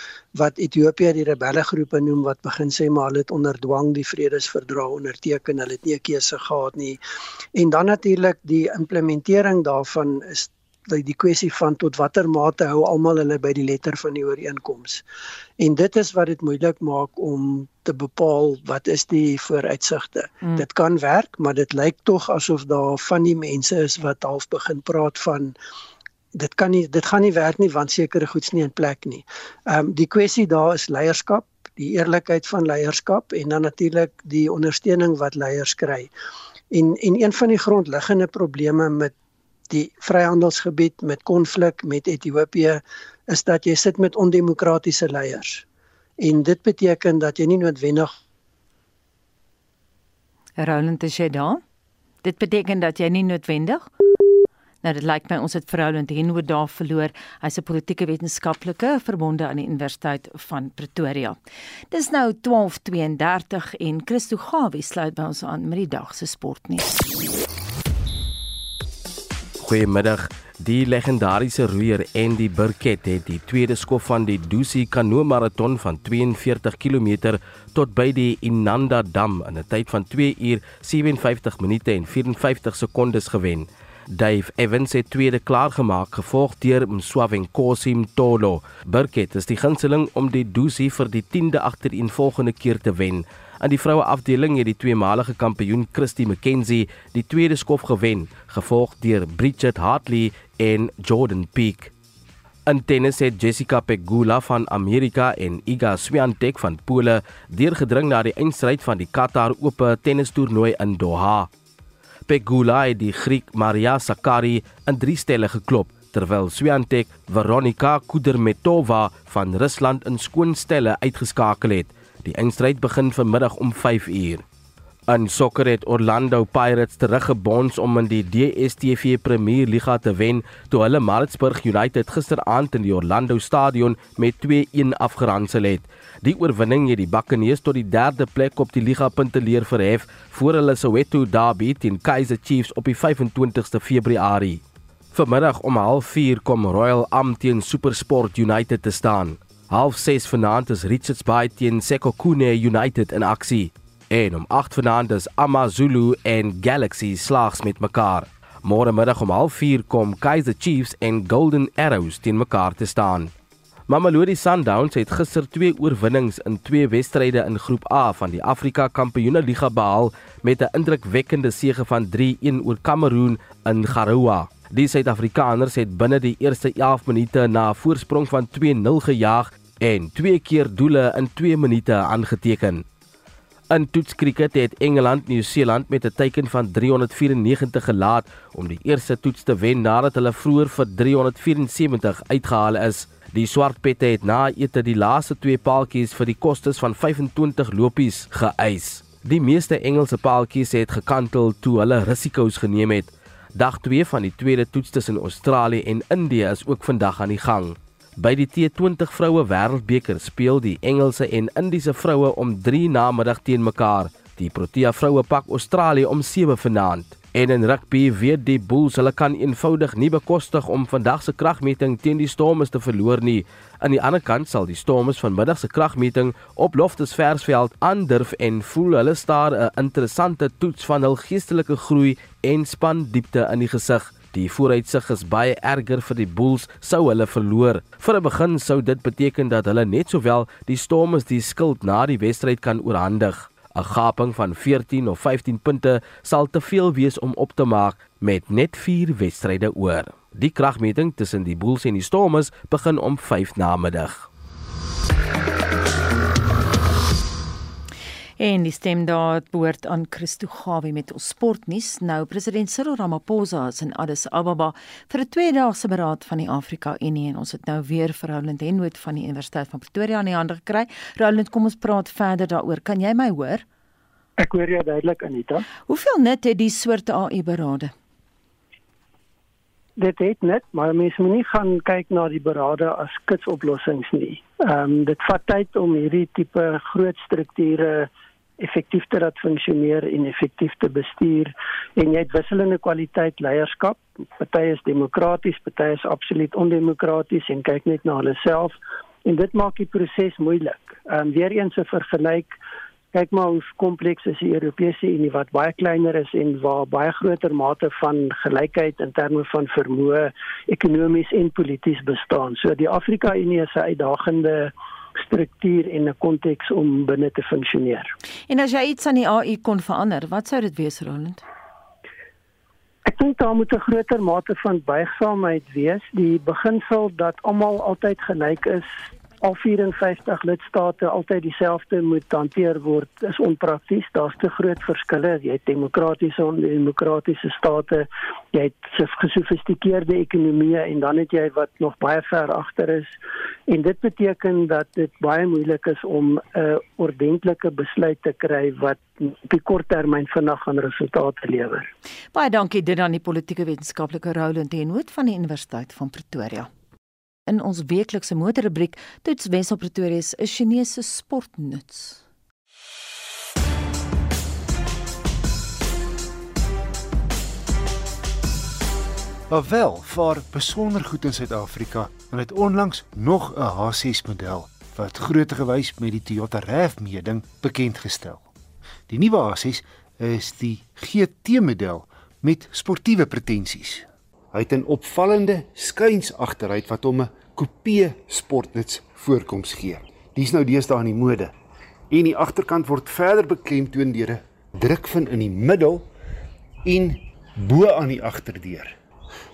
wat Ethiopië die rebelle groepe noem wat begin sê maar hulle het onder dwang die vredesverdrag onderteken hulle het nie 'n keuse gehad nie. En dan natuurlik die implementering daarvan is die, die kwessie van tot watter mate hou almal hulle by die letter van die ooreenkoms. En dit is wat dit moeilik maak om te bepaal wat is die vooruitsigte. Hmm. Dit kan werk, maar dit lyk tog asof daar van die mense is wat half begin praat van dit kan nie dit gaan nie werk nie want sekere goeds nie in plek nie. Ehm um, die kwessie daar is leierskap, die eerlikheid van leierskap en dan natuurlik die ondersteuning wat leiers kry. En en een van die grondliggende probleme met die vryhandelsgebied met konflik met Ethiopië is dat jy sit met ondemokratiese leiers. En dit beteken dat jy nie noodwendig
Roland is jy daar? Dit beteken dat jy nie noodwendig Nou dit lyk my ons het Roland Henwood daar verloor. Hy's 'n politieke wetenskaplike verbonde aan die Universiteit van Pretoria. Dis nou 12:32 en Christo Gawie sluit by ons aan met die dag se sportnuus.
Goeiemiddag. Die legendariese roeier Andy Burkett het die tweede skof van die Dusi Kanoe Marathon van 42 km tot by die Inanda Dam in 'n tyd van 2 uur 57 minute en 54 sekondes gewen. Dave Evans het tweede klaargemaak gevolg deur Mswavenkosi Mtolo. Burkett is die gunsteling om die Dusi vir die 10de agtereenvolgende keer te wen. In die vroue afdeling het die tweemalige kampioen Christy McKenzie die tweede skof gewen, gevolg deur Bridget Hartley en Jordan Peak. In tennis het Jessica Pegula van Amerika en Iga Swiatek van Pole deurgedring na die eindstryd van die Qatar Ope tennistoernooi in Doha. Pegula het die Griek Maria Sakkari in 3 stelle geklop terwyl Swiatek Veronika Kudermetova van Rusland in skoon stelle uitgeskakel het. Die eindstryd begin vanmiddag om 5 uur. In sokker het Orlando Pirates teruggebons om in die DStv Premier Liga te wen toe hulle Maritzburg United gisteraand in die Orlando Stadion met 2-1 afgeronsel het. Die oorwinning het die Buccaneers tot die 3de plek op die liga punteleer verhef voor hulle Soweto Derby teen Kaizer Chiefs op die 25ste Februarie. Vanmiddag om 04:30 kom Royal Am teen SuperSport United te staan. Half 6 vanaand is Richards Bay teen Sekhukhune United in aksie. En om 8 vanaand is AmaZulu en Galaxy slaags met mekaar. Môre middag om 04:30 kom Kaizer Chiefs en Golden Arrows teen mekaar te staan. Mamelodi Sundowns het gister twee oorwinnings in twee wedstryde in Groep A van die Afrika Kampioenligga behaal met 'n indrukwekkende sege van 3-1 oor Kameroen in Garoua. Die Suid-Afrikaners het binne die eerste 11 minute na 'n voorsprong van 2-0 gejaag en twee keer doele in 2 minute aangeteken. In toetskriket het Engeland Nieu-Seeland met 'n teiken van 394 gelaat om die eerste toets te wen nadat hulle vroeër vir 374 uitgehaal is. Die swartpette het na ete die laaste twee paaltjies vir die kostes van 25 lopies geëis. Die meeste Engelse paaltjies het gekantel toe hulle risiko's geneem het. Dag 2 van die tweede toets tussen Australië en Indië is ook vandag aan die gang. By die T20 vroue wêreldbeker speel die Engelse en Indiese vroue om 3 namiddag teen mekaar. Die Protea vroue pak Australië om 7 vanaand. En in rugby weet die Bulls hulle kan eenvoudig nie bekostig om vandag se kragmeting teen die Stormers te verloor nie. Aan die ander kant sal die Stormers vanmiddag se kragmeting op Loftus Versveld aandurf en voel hulle staar 'n interessante toets van hul geestelike groei en span diepte in die gesig. Die vooruitsig is baie erger vir die Bulls sou hulle verloor. Vir 'n begin sou dit beteken dat hulle net sowel die Stormers die skuld na die wedstryd kan oorhandig. 'n Gaping van 14 of 15 punte sal te veel wees om op te maak met net 4 wedstryde oor. Die kragmeting tussen die Bulls en die Stormers begin om 5 namiddag.
En die stem daar behoort aan Christo Gawie met ons sportnuus. Nou president Cyril Ramaphosa is in Addis Ababa vir 'n tweedaagse beraad van die Afrika Unie en ons het nou weer vir Roland Henwood van die Universiteit van Pretoria aan die hande gekry. Roland, kom ons praat verder daaroor. Kan jy my hoor?
Ek hoor jou duidelik Anita.
Hoeveel nut het die soorte AI berade?
Dit het net, maar mense moet nie gaan kyk na die berade as kitsoplossings nie. Ehm um, dit vat tyd om hierdie tipe groot strukture effektief te laat funksioneer en effektief te bestuur en jy het wisselende kwaliteit leierskap. Party is demokraties, party is absoluut ondemokraties en kyk net na hulle self en dit maak die proses moeilik. Ehm um, weer eens 'n vergelyk kyk maar hoe kompleks is die Europese Unie wat baie kleiner is en waar baie groter mate van gelykheid in terme van vermoë ekonomies en polities bestaan. So die Afrika Unie is 'n uitdagende struktuur en 'n konteks om binne te funksioneer.
En as jy iets aan die AI kon verander, wat sou dit wees, Roland?
Ek dink daar moet 'n groter mate van buigsaamheid wees. Die beginsel dat almal altyd gelyk is al 54 lidstate altyd dieselfde moet hanteer word is onprakties. Daar's te groot verskille. Jy het demokratiese en demokratiese state, jy het gesofistikeerde ekonomieë en dan het jy wat nog baie ver agter is. En dit beteken dat dit baie moeilik is om 'n uh, ordentlike besluit te kry wat op die kort termyn vinnig gaan resultate lewer.
Baie dankie dit aan die politieke wetenskaplike Roland Henwood van die Universiteit van Pretoria. In ons weeklikse motorrubriek toets Wesel Pretoria se Chinese sportnuts.
Wel, vir besonder goed in Suid-Afrika en het onlangs nog 'n H6 model wat grootte gewys met die Toyota RAV meeding bekend gestel. Die nuwe H6 is die GT model met sportiewe pretensies. Hy het 'n opvallende skuins agteruit wat hom 'n coupé sportnuts voorkoms gee. Dis nou deesdae in die mode. En die agterkant word verder beklemtoon deur 'n drukvin in die middel en bo aan die agterdeur.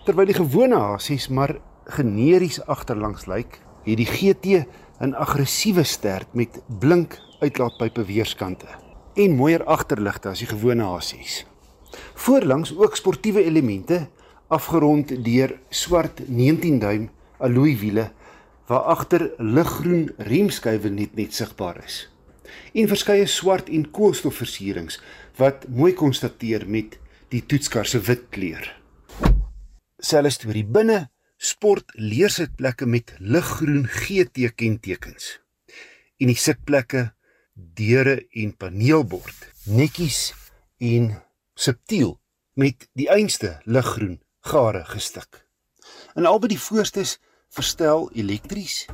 Terwyl die gewone H6 maar generies agterlangs lyk, het die GT 'n aggressiewe stert met blink uitlaatpype weerskante en mooier agterligte as die gewone H6. Voorlangs ook sportiewe elemente afgerond deur swart 19 duim alloy wiele waar agter liggroen remskuiwe net net sigbaar is. En verskeie swart en koolstofversierings wat mooi konstateer met die toetskar se wit kleur. Selfs storie binne sport leersitplekke met liggroen GT kentekens. En die sitplekke, deure en paneelbord netjies en subtiel met die einste liggroen gare gestik. En albei die voorstes verstel elektries.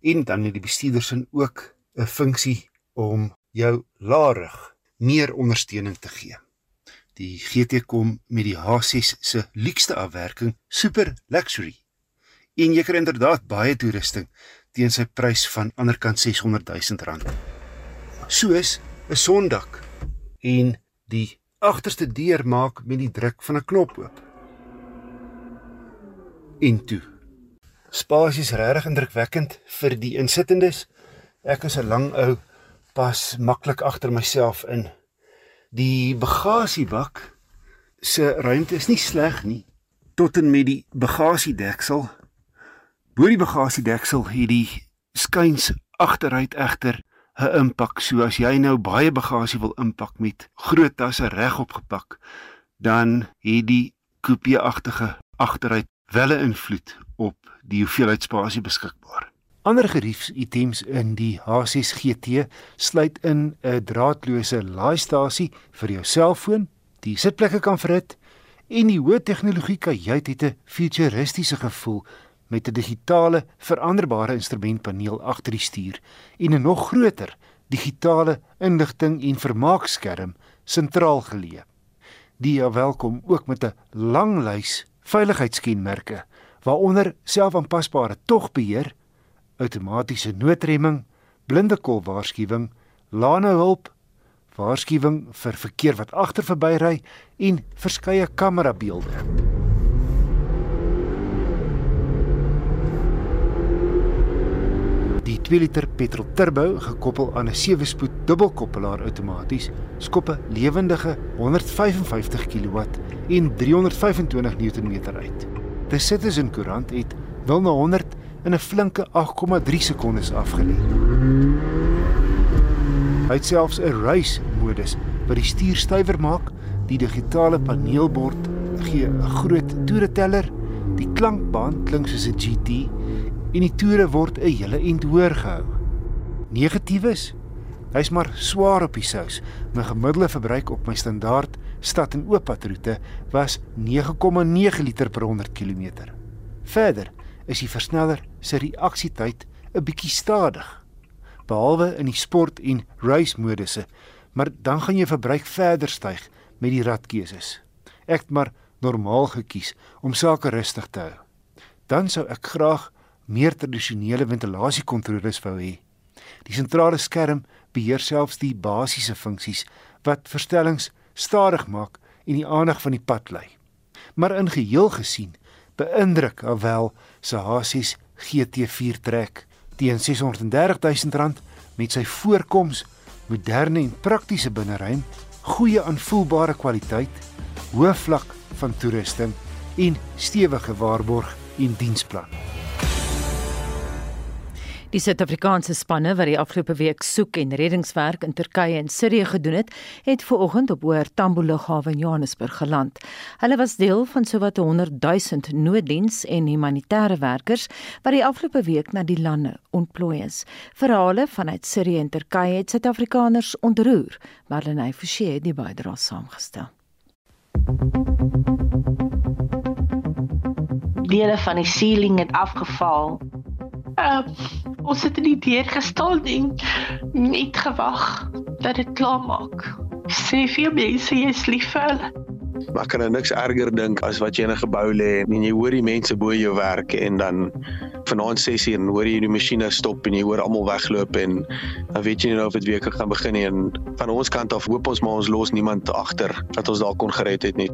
En dan het die bestuurdersin ook 'n funksie om jou laarig meer ondersteuning te gee. Die GT kom met die H6 se luukste afwerking, Super Luxury. En jy kry inderdaad baie toerusting teen sy prys van anderkant 600 000 rand. Soos 'n sondak en die agterste deur maak met die druk van 'n knop oop. En toe. Spasie is regtig indrukwekkend vir die insittendes. Ek is 'n lang ou, pas maklik agter myself in. Die bagasiebak se ruimte is nie sleg nie tot en met die bagasiedeksel. Bo die bagasiedeksel het die skuins agteruit egter 'n impak. So as jy nou baie bagasie wil inpak met groot tasse reg opgepak, dan het die coupé-agtige agteruit wel 'n invloed op die hoeveelheid spasie beskikbaar. Ander geriefsitems in die H6 GT sluit in 'n draadloose laastasie vir jou selfoon, die sitplekke kan verhit en die hoë tegnologie kajuit het 'n futuristiese gevoel met 'n digitale veranderbare instrumentpaneel agter die stuur en 'n nog groter digitale inligting en vermaakskerm sentraal geleë. Die welkom ook met 'n lang lys veiligheidskenmerke waaronder selfaanpasbare togbeheer, outomatiese noodremming, blinde kol waarskuwing, lane hulp, waarskuwing vir verkeer wat agter verbyry en verskeie kamerabeelde. 2 liter petrol turbo gekoppel aan 'n 7-spoed dubbelkoppelaar outomaties skop 'n lewendige 155 kW en 325 Nm uit. The Citizen koerant het 0 na 100 in 'n flinke 8,3 sekondes afgelê. Hy het selfs 'n race modus wat die stuur stywer maak, die digitale paneelbord gee 'n groot toereteller, die klankbaan klink soos 'n GT en die toere word 'n hele end hoor gehou. Negatief is, hy's maar swaar op die sous. My gemiddelde verbruik op my standaard stad en ooppadroete was 9,9 liter per 100 km. Verder is die versneller se reaksietyd 'n bietjie stadig. Behalwe in die sport en race modusse, maar dan gaan jou verbruik verder styg met die radkeuses. Ek het maar normaal gekies om sake rustig te hou. Dan sou ek graag meer tradisionele ventilasiekontroles wou hê. Die sentrale skerm beheer selfs die basiese funksies wat verstellings stadig maak en die aandag van die pad lei. Maar in geheel gesien, beïndruk alwel se H6 GT4 trek teen R630 000 met sy voorkoms, moderne en praktiese binneruim, goeie aanvoelbare kwaliteit, hoë vlak van toerusting en stewige waarborg en diensplan.
Die Suid-Afrikaanse spanne wat die afgelope week soek en reddingswerk in Turkye en Sirië gedoen het, het vooroggend op Oor Tambo Lughawe in Johannesburg geland. Hulle was deel van sowat 100 000 nooddiens en humanitêre werkers wat die afgelope week na die lande ontplooi is. Verhale vanuit Sirië en Turkye het Suid-Afrikaners ontroer, Marlenae Forsie het die bydrae saamgestel.
Dele van die ceiling het afgeval. Uh, ons het in die deur gestaan en net gewag dat dit klaar maak. Sê vir mense jy is lief vir hulle.
Maar kan niks erger dink as wat jy in 'n gebou lê en jy hoor die mense bo jou werk en dan vanaand 6uur en hoor jy die masjiene stop en jy hoor almal wegloop en dan weet jy nie nou of dit weer gaan begin nie en van ons kant af hoop ons maar ons los niemand agter dat ons dalk kon gered het nie.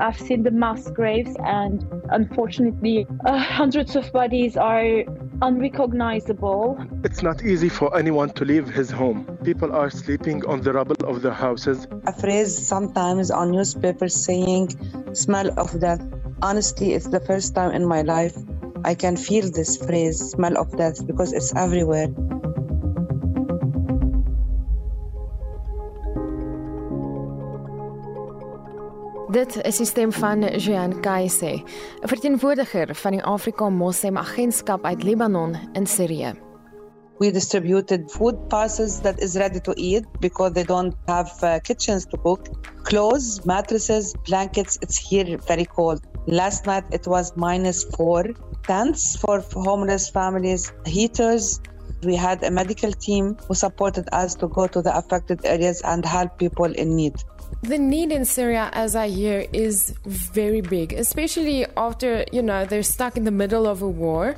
I've seen the mass graves, and unfortunately, uh, hundreds of bodies are unrecognizable.
It's not easy for anyone to leave his home. People are sleeping on the rubble of their houses.
A phrase sometimes on newspapers saying, smell of death. Honestly, it's the first time in my life I can feel this phrase, smell of death, because it's everywhere.
Dit is die stem van Jean Kaise, 'n verteenwoordiger van die Afrika Moslem Agentskap uit Libanon in Sirië.
We distributed food parcels that is ready to eat because they don't have uh, kitchens to cook. Clothes, mattresses, blankets, it's here very cold. Last night it was minus four. Tents for homeless families, heaters. We had a medical team who supported us to go to the affected areas and help people in need.
The need in Syria, as I hear, is very big, especially after, you know, they're stuck in the middle of a war.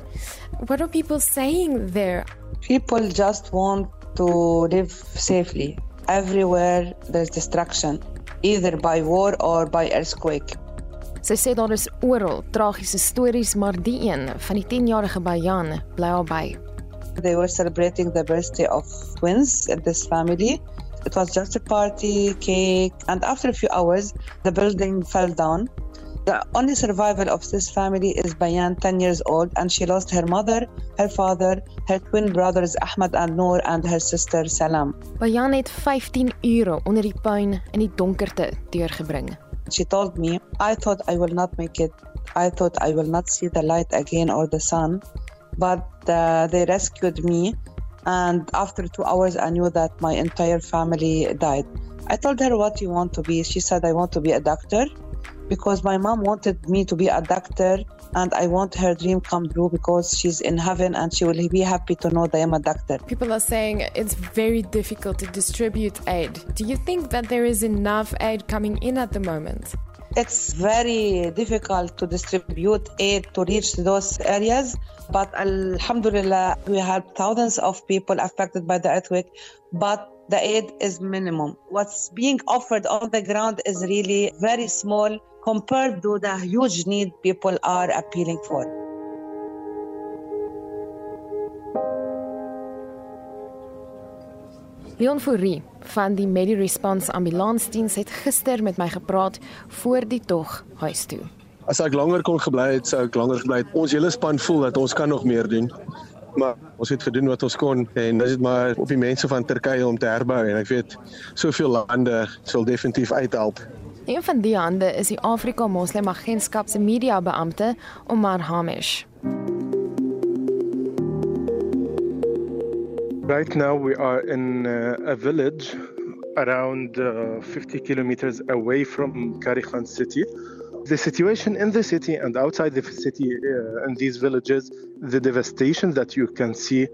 What are people saying there?
People just want to live safely. Everywhere there's destruction, either by war or by earthquake.
Sy sê daar is oral tragiese stories, maar die een van die 10-jarige Bayan bly albei.
They were celebrating the birthday of twins in this family. It was just a party, cake, and after a few hours, the building fell down. The only survival of this family is Bayan, 10 years old, and she lost her mother, her father, her twin brothers Ahmad and Noor, and her sister Salam.
Bayan het 15 ure onder die puin in die donkerte deurgebring.
She told me, I thought I will not make it. I thought I will not see the light again or the sun. But uh, they rescued me and after two hours i knew that my entire family died i told her what you want to be she said i want to be a doctor because my mom wanted me to be a doctor and I want her dream come true because she's in heaven and she will be happy to know that I'm a doctor.
People are saying it's very difficult to distribute aid. Do you think that there is enough aid coming in at the moment?
It's very difficult to distribute aid to reach those areas, but Alhamdulillah, we have thousands of people affected by the earthquake, but the aid is minimum. What's being offered on the ground is really very small compared to the huge need people are appealing for.
Leon Fourie van die Medi Response ambulansdiens het gister met my gepraat voor die tog huis toe.
As ek langer kon gebly het, sou ek langer gebly het. Ons hele span voel dat ons kan nog meer doen. Maar ons het gedoen wat ons kon en dit is maar op die mense van Turkye om te herbou en ek weet soveel lande sal definitief uithelp.
Een van die hande is die Afrika Moslem Agentskap se media beampte Omar Hamish.
Right now we are in uh, a village around uh, 50 kilometers away from Karikhan city. The situation in the city and outside the city uh, in these villages, the devastation that you can see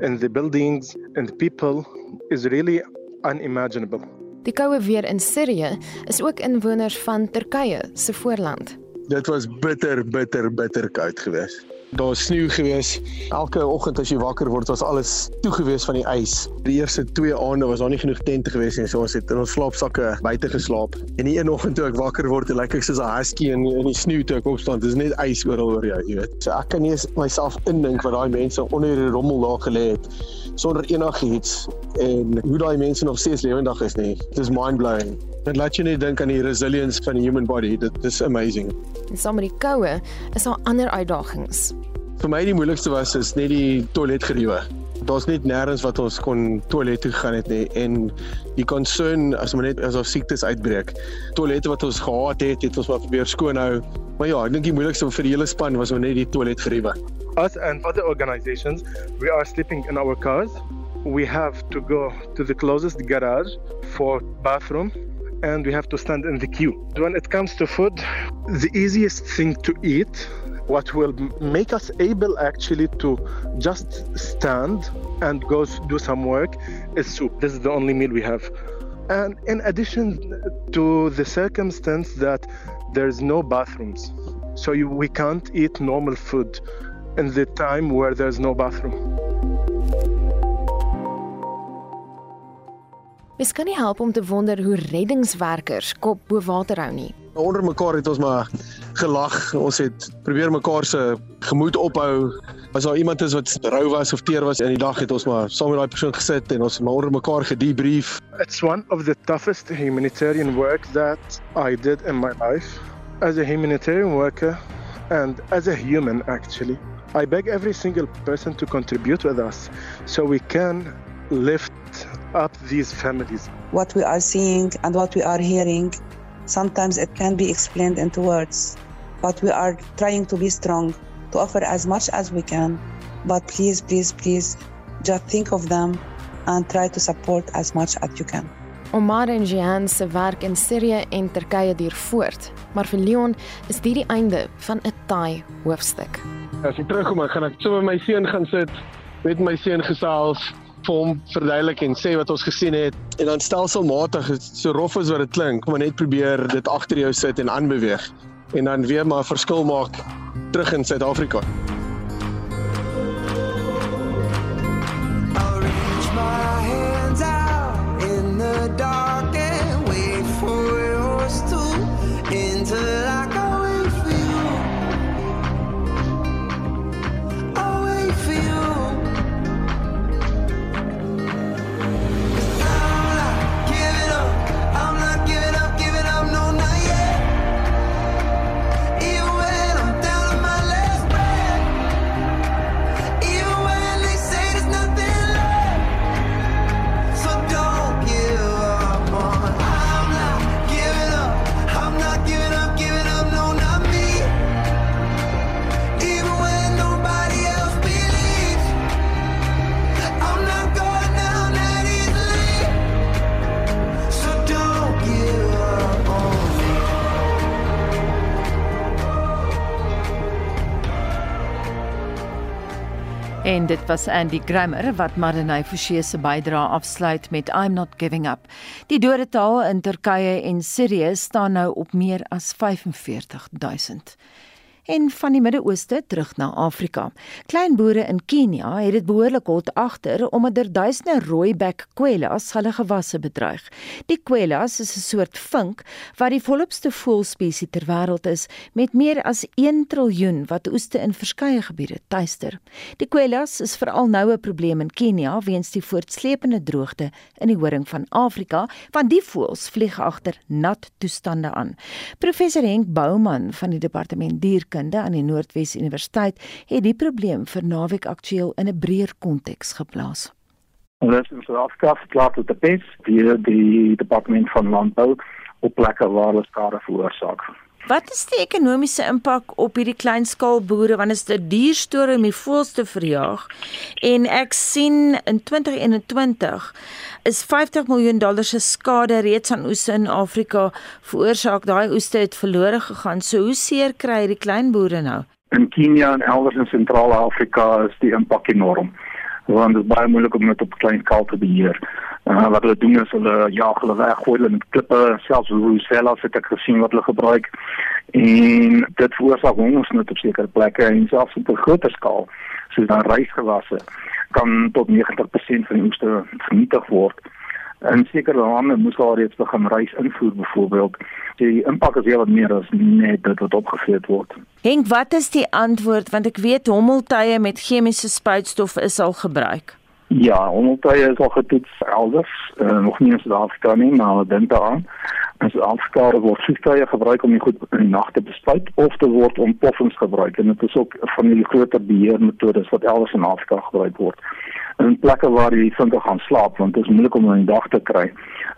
in the buildings and the people is really unimaginable.
Die koue weer in Sirië is ook inwoners van Turkye se voorland.
Dit was bitter bitter bitter koud geweest. Daar was sneeu gewees. Elke oggend as jy wakker word, was alles toe gewees van die ys. Die eerste 2 aande was daar nie genoeg tente gewees nie, so ons het in ons slaapsakke buite geslaap. En die een oggend toe ek wakker word, lyk ek soos 'n husky in in die sneeu toe ek opstaan. Dit is net ys oral oor jou, jy weet. So ek kan nie myself indink wat daai mense onder die rommel daar gelê het sonder enigiets en hoe daai mense nog steeds lewendig is nie. Dit is mind-blowing. Dit laat jou net dink aan die resilience van die human body. Dit is amazing.
En saam met die koue is daar ander uitdagings.
Vir my die moeilikste was is net die toiletgeriewe. Daar's net nêrens wat ons kon toilet toe gaan het nie en die concern as ons net as ons siektes uitbreek. Toilette wat ons gehad het, het ons maar probeer skoon hou. Maar ja, ek dink die moeilikste vir die hele span was om net die toiletgeriewe.
Us and other organizations, we are sleeping in our cars. We have to go to the closest garage for bathroom and we have to stand in the queue. When it comes to food, the easiest thing to eat, what will make us able actually to just stand and go do some work is soup. This is the only meal we have. And in addition to the circumstance that there's no bathrooms, so you, we can't eat normal food in the time where there's no bathroom.
Mens help om te wonder hoe reddingswerkers kop bo water hou nie.
Onder mekaar het ons maar gelag. Ons het probeer mekaar se gemoed ophou. As daar iemand is wat rou was of teer was in die dag het ons maar saam met daai persoon gesit en ons maar onder mekaar gedebrief.
It's one of the toughest humanitarian work that I did in my life as a humanitarian worker and as a human actually. I beg every single person to contribute with us so we can lift up these families.
What we are seeing and what we are hearing, sometimes it can be explained into words. But we are trying to be strong, to offer as much as we can. But please, please, please, just think of them and try to support as much as you can.
Omar en Jean se werk in Sirië en Turkye duur voort, maar vir Leon is dit die einde van 'n taai hoofstuk.
As ek terugkom, gaan ek sommer my seun gaan sit, met my seun gesels, vir hom verduidelik en sê wat ons gesien het en dan stelselmatig so rof as wat dit klink, maar net probeer dit agter jou sit en aanbeweeg en dan weer maar verskil maak terug in Suid-Afrika.
En dit was Andy Grammer wat Madanai Forsie se bydrae afsluit met I'm not giving up. Die dodetal in Turkye en Sirië staan nou op meer as 45000 en van die Midde-Ooste terug na Afrika. Kleinboere in Kenia het dit behoorlik hot agter omdat er duisende rooibek kwellas hulle gewasse bedreig. Die kwellas is 'n soort vink wat die volopste voëlspesies ter wêreld is met meer as 1 triljoen wat oeste in verskeie gebiede tuister. Die kwellas is veral nou 'n probleem in Kenia weens die voortsleepende droogte in die horing van Afrika, want die voëls vlieg agter nat toestande aan. Professor Henk Bouman van die departement dier Kunde aan die Noordwes Universiteit het die probleem vir naweek aktueel in 'n breër konteks geplaas.
Ons is in Suid-Afrika verklaar tot die PES, die die departement van landbou op plekke waar hulle skade veroorsaak.
Wat is die ekonomiese impak op hierdie kleinskaalboere? Want dit is 'n duur storie om die voëls te verjaag. En ek sien in 2021 is 50 miljoen dollar se skade reeds aan oes in Afrika veroorsaak. Daai oeste het verlore gegaan. So hoe seer kry die kleinboere nou?
In Kenia en elders in Sentraal-Afrika is die impak enorm want dit is baie moeilik om dit op klein skaal te beheer. Uh, wat hulle doen is hulle jaag hulle weg, gooi hulle met klippe, selfs roosvellas het ek gesien wat hulle gebruik. En dit veroorsaak hongersnood op sekere plekke en selfs op 'n groter skaal. So dan rysgewasse kan tot 90% van die oeste vernietig word. In sekere lande moes daar reeds begin rys invoer byvoorbeeld. Die impak is heel wat meer as net dit wat opgevreet word.
Henk, wat is die antwoord want ek weet hommeltuie met chemiese spuitstof is al gebruik.
Ja, hommeltuie is al getoets elders, uh, nog nie in Suid-Afrika nie, maar hulle dink daaraan. En Suid-Afrika word vliegtuie gebruik om die goed in die nag te bespuit of te word om poffens gebruik en dit is ook van die groter beheermetodes wat elders in Afrika gebruik word. In plekke waar jy vinnig gaan slaap want dit is moeilik om in die dag te kry,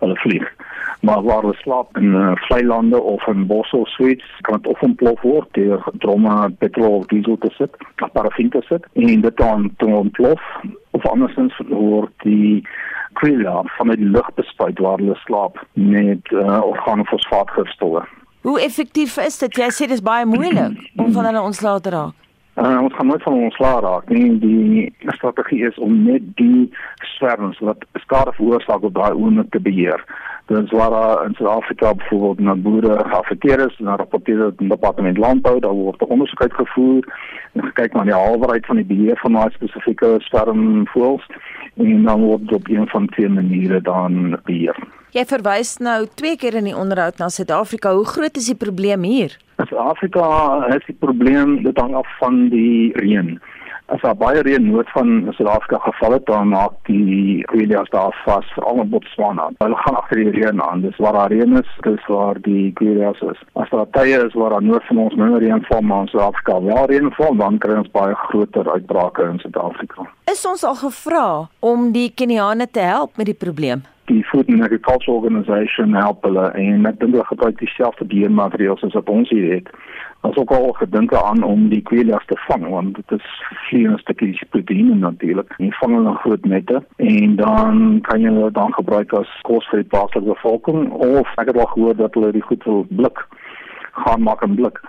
hulle vlieg. Maar waar hulle slaap in uh, vlei lande of in bosse of suites, kan dit of ontplof word deur dromme petrol diesel te sit, of parafin te sit en dit dan te ontplof of andersins word die kriela van die lug bespuit waar hulle slaap met uh, organofosfaatgifstowwe.
Hoe effektief is dit? Jy sê dit is baie moeilik om van hulle ontslae te raak.
Uh, ons gaan nooit van ons slaap raak nie. Die strategie is om net die swerms wat skade veroorsaak op daai oomblik te beheer. Dit is waar in Suid-Afrika byvoorbeeld na boere geaffekteer is, na rapporteer in die departement landbou, daar word ondersoek uitgevoer en gekyk na die haalbaarheid van die beheer van daai spesifieke swermvoëls en dan word dit op een van twee maniere dan beheer.
Jy verwys nou twee keer in die onderhoud na Suid-Afrika. Hoe groot is die probleem hier?
In Suid-Afrika is die probleem dit hang af van die reën. As daar baie reën noord van Suid-Afrika geval het, dan maak die kwelias daar vas, veral in Botswana. Hulle gaan agter die reën aan. Dis waar daar reën is, dis waar die kwelias is. As daar tye is waar daar noord van ons minder reën val, maar in Suid-Afrika wel reën val, dan kry ons baie groter uitbrake in Suid-Afrika.
Is ons al gevra om die Keniane te help met die probleem?
Die Food and Agriculture Organization help hulle en ek dink hulle gebruik dieselfde beheermateriaal as wat ons hier het. Ons ook al gedink aan om die kwelias te vang want dit is vlieënde stukkies proteïene natuurlik. Jy vang hulle in groot nette en dan kan jy hulle dan gebruik as kos vir die plaaslike bevolking of ek het al gehoor dat hulle die goed wil blik gaan maak in blik.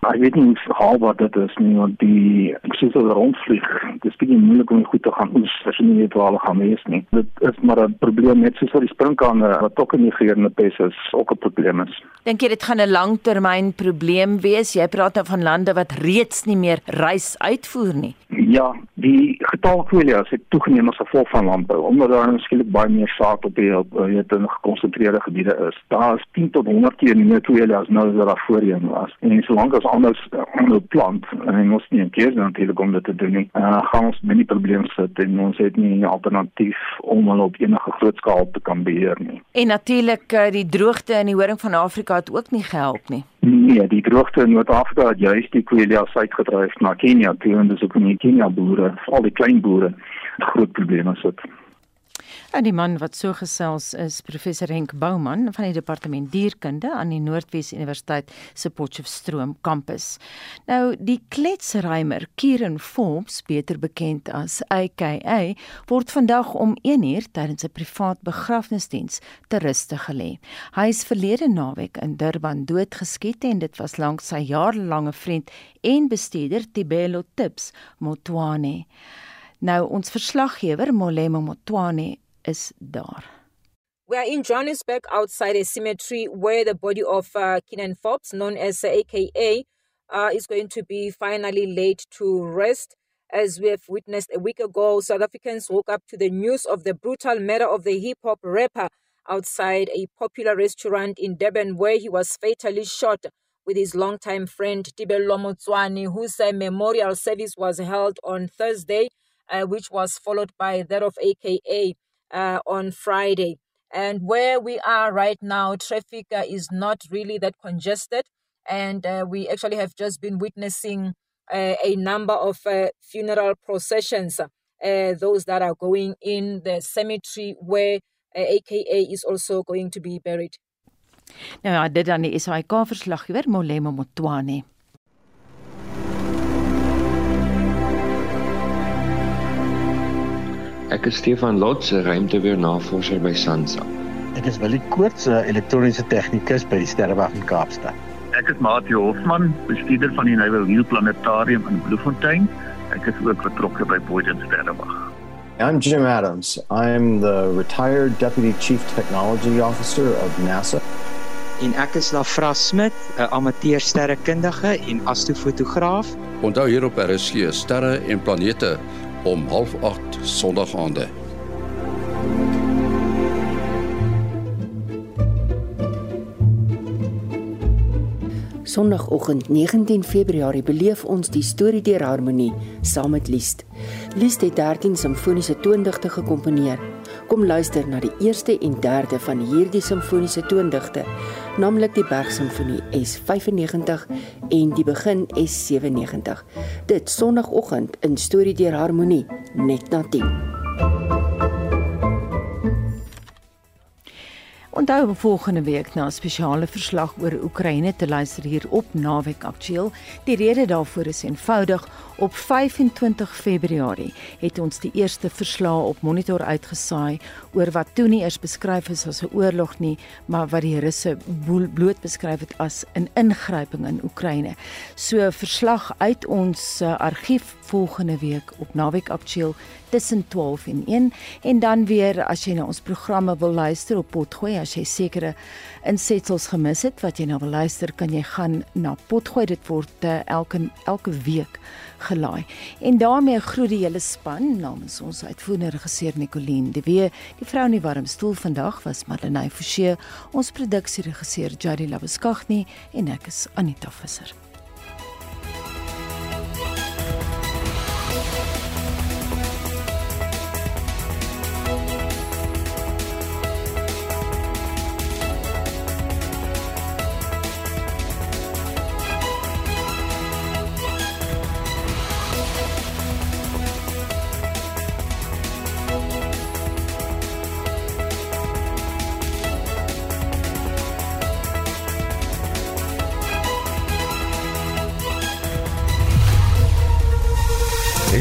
Maar ek weet nie hoe haalbaar dit is nie want die presies as rondvlieg, dit is baie moeilik om goed te gaan oes as jy nie weet waar hulle gaan wees nie. Dit is maar 'n probleem net soos vir die sprinkane wat ook in die geërende pes is, ook 'n probleem is.
Dink jy dit gaan 'n langtermyn probleem wees? Jy praat nou van lande wat reeds nie meer rys uitvoer nie.
Ja, die getal kwelias het toegeneem as gevolg van landbou omdat daar skielik baie meer saad op die weet in gekonsentreerde gebiede is. Daar is 10 tot 100 keer meer kwelias nou as wat daar voorheen was. En solank as anders ander plant en ons nie 'n keuse natuurlik om dit te doen nie, uh, gaan ons met die probleem sit en ons het nie 'n alternatief om hulle op enige groot skaal te kan beheer nie.
En natuurlik uh, die droogte in die horing van Afrika het ook nie gehelp nie.
Nee, die droogte in Noord-Afrika het juist die kwelias uitgedryf na Kenia toe en dis ook in Kenia boere, al die klein boere, groot probleme sit.
En die man wat so gesels is professor Henk Bouman van die departement dierkunde aan die Noordwes Universiteit se Potchefstroom kampus. Nou die kletsrymer Kieran Forbes, beter bekend as AKA, word vandag om 1uur tydens 'n privaat begrafnisdiens ter ruste gelê. Hy is verlede naweek in Durban doodgeskiet en dit was lank sy jarelange vriend en bestuurder Tibelo Tips Motwane. Nou ons verslaggewer Molemo Motwane is daar.
We are in Johannesburg outside a cemetery where the body of uh, Keenan Forbes, known as uh, AKA, uh, is going to be finally laid to rest. As we have witnessed a week ago, South Africans woke up to the news of the brutal murder of the hip hop rapper outside a popular restaurant in Durban, where he was fatally shot with his longtime friend Tibelo Motswani, whose uh, memorial service was held on Thursday, uh, which was followed by that of AKA uh, on Friday. And where we are right now, traffic uh, is not really that congested. And uh, we actually have just been witnessing uh, a number of uh, funeral processions, uh, those that are going in the cemetery where AKA is also going to be buried.
Nou ja, dit dan die SAK verslaggewer Molemo Motwane.
Ek is Stefan Lots, 'n ruimteweernavorser by SANSA.
Ek is Willie Koorts, 'n elektroniese tegnikus by die Sterrewag in Kaapstad.
Ek is Mati Hofman, bestuurder van die Nuwe Wiel Planetarium in Bloemfontein. Ek is ook betrokke by Boyden Sterrewag.
I'm Jim Adams. I'm the retired Deputy Chief Technology Officer of NASA.
En ek is Lafra Smit, 'n amateur sterrekundige en astrofotograaf.
Onthou hier op RSG sterre en planete om 08:30 Sondag aande.
Sondagoggend 19 Februarie beleef ons die storie deur harmonie saam met Liest. Liest het 13 simfoniese toondigte gekomponeer. Kom luister na die eerste en derde van hierdie simfoniese toondigte, naamlik die Bergsimfonie S95 en die Begin S97. Dit Sondagoggend in storie deur harmonie net na 10.
Onthou om volgende week na 'n spesiale verslag oor Oekraïne te luister hier op Naweek Aktueel. Die rede daarvoor is eenvoudig. Op 25 Februarie het ons die eerste verslag op monitor uitgesaai oor wat toe nie eers beskryf is as 'n oorlog nie, maar wat die Russe bloot beskryf het as 'n ingryping in Oekraïne. So verslag uit ons uh, argief volgende week op Naweek Aktueel tussen 12 en 1 en dan weer as jy na ons programme wil luister op Potgooi as jy sekere insetsels gemis het wat jy nou wil luister kan jy gaan na Potgooi dit word uh, elke elke week gelaai. En daarmee groet die hele span namens ons uitvoerende regisseur Nicoline de Wee. Die vrou in die warm stoel vandag was Madeleine Forsie, ons produksieregisseur Jady Labuskaghni en ek is Anita Visser.